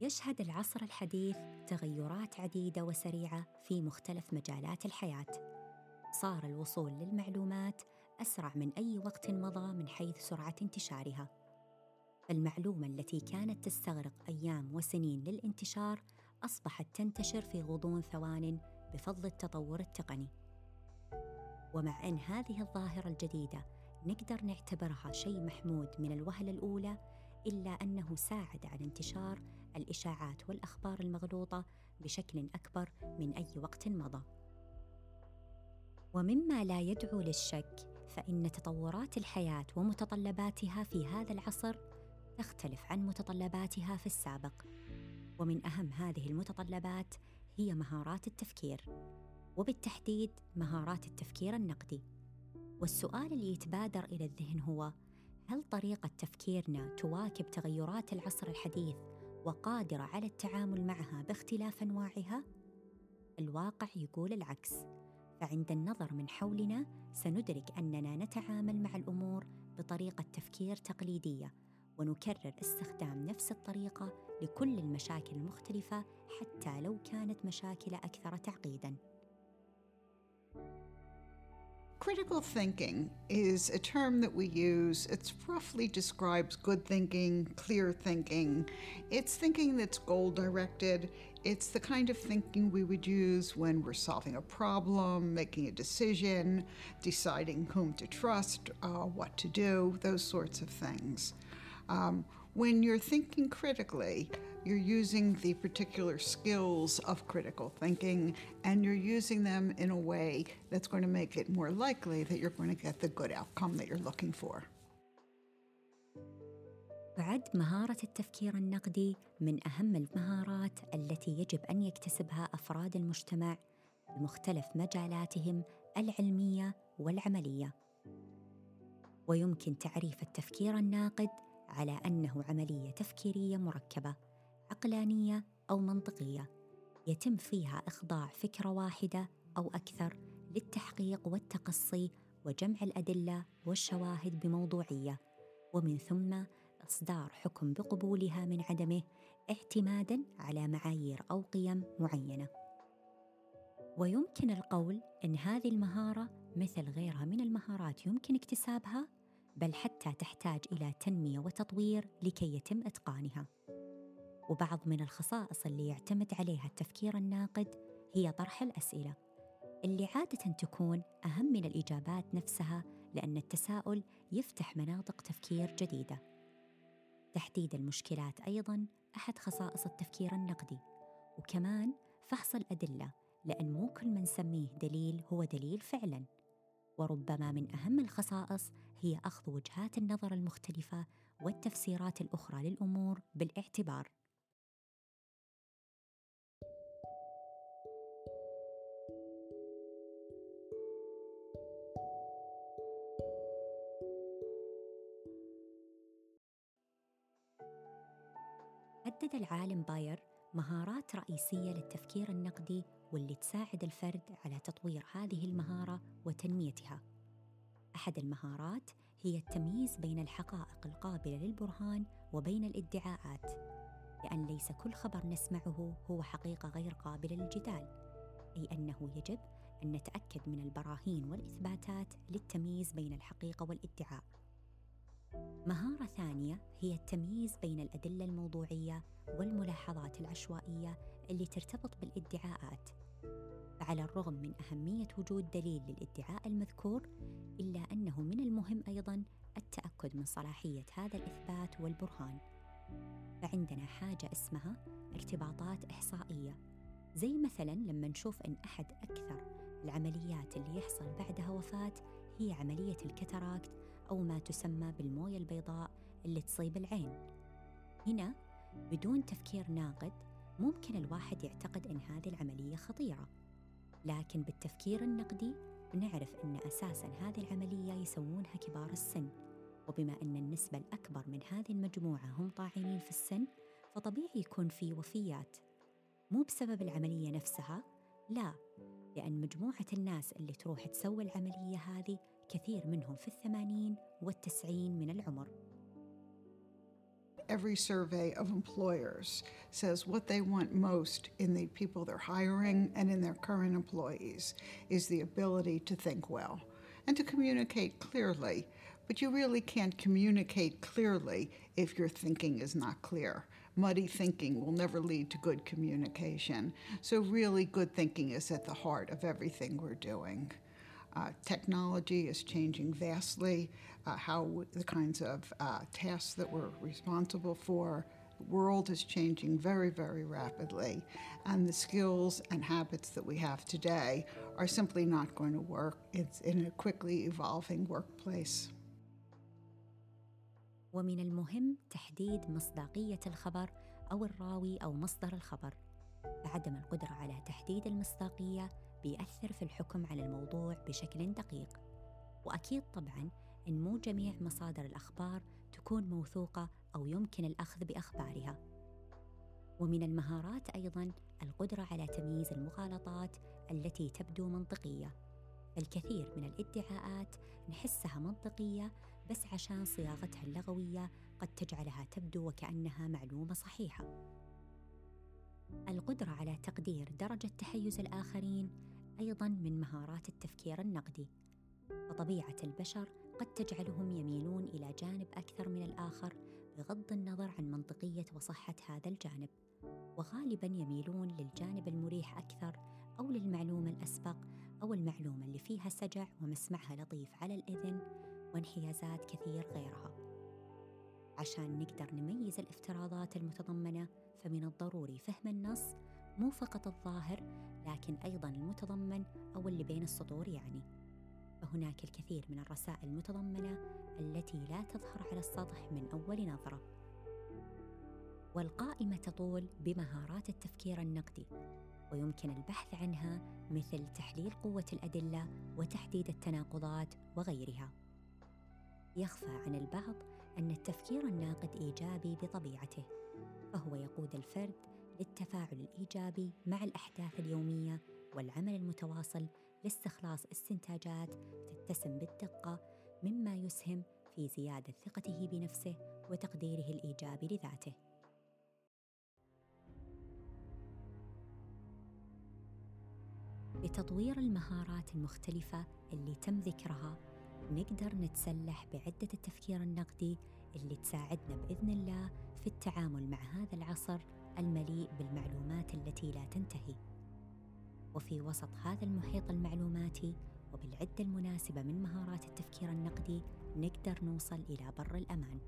يشهد العصر الحديث تغيرات عديدة وسريعة في مختلف مجالات الحياة. صار الوصول للمعلومات أسرع من أي وقت مضى من حيث سرعة انتشارها. المعلومة التي كانت تستغرق أيام وسنين للانتشار أصبحت تنتشر في غضون ثوان بفضل التطور التقني. ومع أن هذه الظاهرة الجديدة نقدر نعتبرها شيء محمود من الوهلة الأولى إلا أنه ساعد على انتشار الإشاعات والأخبار المغلوطة بشكل أكبر من أي وقت مضى. ومما لا يدعو للشك فإن تطورات الحياة ومتطلباتها في هذا العصر تختلف عن متطلباتها في السابق. ومن أهم هذه المتطلبات هي مهارات التفكير. وبالتحديد مهارات التفكير النقدي. والسؤال اللي يتبادر إلى الذهن هو هل طريقة تفكيرنا تواكب تغيرات العصر الحديث وقادرة على التعامل معها باختلاف أنواعها؟ الواقع يقول العكس. فعند النظر من حولنا سندرك أننا نتعامل مع الأمور بطريقة تفكير تقليدية ونكرر استخدام نفس الطريقة لكل المشاكل المختلفة حتى لو كانت مشاكل أكثر تعقيدا. Critical thinking is a term that we use. It roughly describes good thinking, clear thinking. It's thinking that's goal directed. It's the kind of thinking we would use when we're solving a problem, making a decision, deciding whom to trust, uh, what to do, those sorts of things. Um, when you're thinking critically, you're using the particular skills of critical thinking and you're using them in a way that's going to make it more likely that you're going to get the good outcome that you're looking for. بعد مهارة التفكير النقدي من أهم المهارات التي يجب أن يكتسبها أفراد المجتمع بمختلف مجالاتهم العلمية والعملية. ويمكن تعريف التفكير الناقد على أنه عملية تفكيرية مركبة عقلانية أو منطقية يتم فيها إخضاع فكرة واحدة أو أكثر للتحقيق والتقصي وجمع الأدلة والشواهد بموضوعية ومن ثم إصدار حكم بقبولها من عدمه اعتمادا على معايير أو قيم معينة. ويمكن القول إن هذه المهارة مثل غيرها من المهارات يمكن اكتسابها بل حتى تحتاج إلى تنمية وتطوير لكي يتم إتقانها. وبعض من الخصائص اللي يعتمد عليها التفكير الناقد هي طرح الأسئلة اللي عادة تكون أهم من الإجابات نفسها لأن التساؤل يفتح مناطق تفكير جديدة. تحديد المشكلات أيضاً أحد خصائص التفكير النقدي، وكمان فحص الأدلة لأن مو كل ما نسميه دليل هو دليل فعلاً. وربما من أهم الخصائص هي أخذ وجهات النظر المختلفة والتفسيرات الأخرى للأمور بالاعتبار. حدد العالم باير مهارات رئيسية للتفكير النقدي واللي تساعد الفرد على تطوير هذه المهارة وتنميتها. أحد المهارات هي التمييز بين الحقائق القابلة للبرهان وبين الادعاءات، لأن ليس كل خبر نسمعه هو حقيقة غير قابلة للجدال، أي أنه يجب أن نتأكد من البراهين والإثباتات للتمييز بين الحقيقة والادعاء. مهارة ثانية هي التمييز بين الأدلة الموضوعية والملاحظات العشوائية اللي ترتبط بالادعاءات. فعلى الرغم من أهمية وجود دليل للادعاء المذكور، إلا أنه من المهم أيضاً التأكد من صلاحية هذا الإثبات والبرهان. فعندنا حاجة اسمها ارتباطات إحصائية، زي مثلاً لما نشوف أن أحد أكثر العمليات اللي يحصل بعدها وفاة هي عملية الكتراكت أو ما تسمى بالموية البيضاء اللي تصيب العين. هنا بدون تفكير ناقد ممكن الواحد يعتقد أن هذه العملية خطيرة، لكن بالتفكير النقدي بنعرف أن أساساً هذه العملية يسوونها كبار السن، وبما أن النسبة الأكبر من هذه المجموعة هم طاعنين في السن، فطبيعي يكون في وفيات. مو بسبب العملية نفسها، لا، لأن مجموعة الناس اللي تروح تسوي العملية هذه كثير منهم في الثمانين والتسعين من العمر every survey of employers says what they want most in the people they're hiring and in their current employees is the ability to think well and to communicate clearly. But you really can't communicate clearly if your thinking is not clear. Muddy thinking will never lead to good communication. So, really, good thinking is at the heart of everything we're doing. Uh, technology is changing vastly, uh, how the kinds of uh, tasks that we're responsible for. The world is changing very, very rapidly, and the skills and habits that we have today are simply not going to work. It's in a quickly evolving workplace. ومن المهم تحديد مصداقية الخبر أو الراوي أو مصدر الخبر. فعدم القدرة على تحديد المصداقية بيأثر في الحكم على الموضوع بشكل دقيق. وأكيد طبعاً إن مو جميع مصادر الأخبار تكون موثوقة أو يمكن الأخذ بأخبارها. ومن المهارات أيضاً القدرة على تمييز المغالطات التي تبدو منطقية. الكثير من الادعاءات نحسها منطقية بس عشان صياغتها اللغوية قد تجعلها تبدو وكأنها معلومة صحيحة. القدرة على تقدير درجة تحيز الآخرين أيضا من مهارات التفكير النقدي. فطبيعة البشر قد تجعلهم يميلون إلى جانب أكثر من الآخر بغض النظر عن منطقية وصحة هذا الجانب. وغالبا يميلون للجانب المريح أكثر أو للمعلومة الأسبق أو المعلومة اللي فيها سجع ومسمعها لطيف على الإذن وانحيازات كثير غيرها. عشان نقدر نميز الافتراضات المتضمنة فمن الضروري فهم النص مو فقط الظاهر لكن أيضا المتضمن أو اللي بين السطور يعني. فهناك الكثير من الرسائل المتضمنة التي لا تظهر على السطح من أول نظرة. والقائمة تطول بمهارات التفكير النقدي ويمكن البحث عنها مثل تحليل قوة الأدلة وتحديد التناقضات وغيرها. يخفى عن البعض أن التفكير الناقد إيجابي بطبيعته، فهو يقود الفرد للتفاعل الإيجابي مع الأحداث اليومية والعمل المتواصل لاستخلاص استنتاجات تتسم بالدقة مما يسهم في زيادة ثقته بنفسه وتقديره الإيجابي لذاته. لتطوير المهارات المختلفة اللي تم ذكرها نقدر نتسلح بعدة التفكير النقدي اللي تساعدنا بإذن الله في التعامل مع هذا العصر المليء بالمعلومات التي لا تنتهي. وفي وسط هذا المحيط المعلوماتي وبالعدة المناسبة من مهارات التفكير النقدي نقدر نوصل إلى بر الأمان.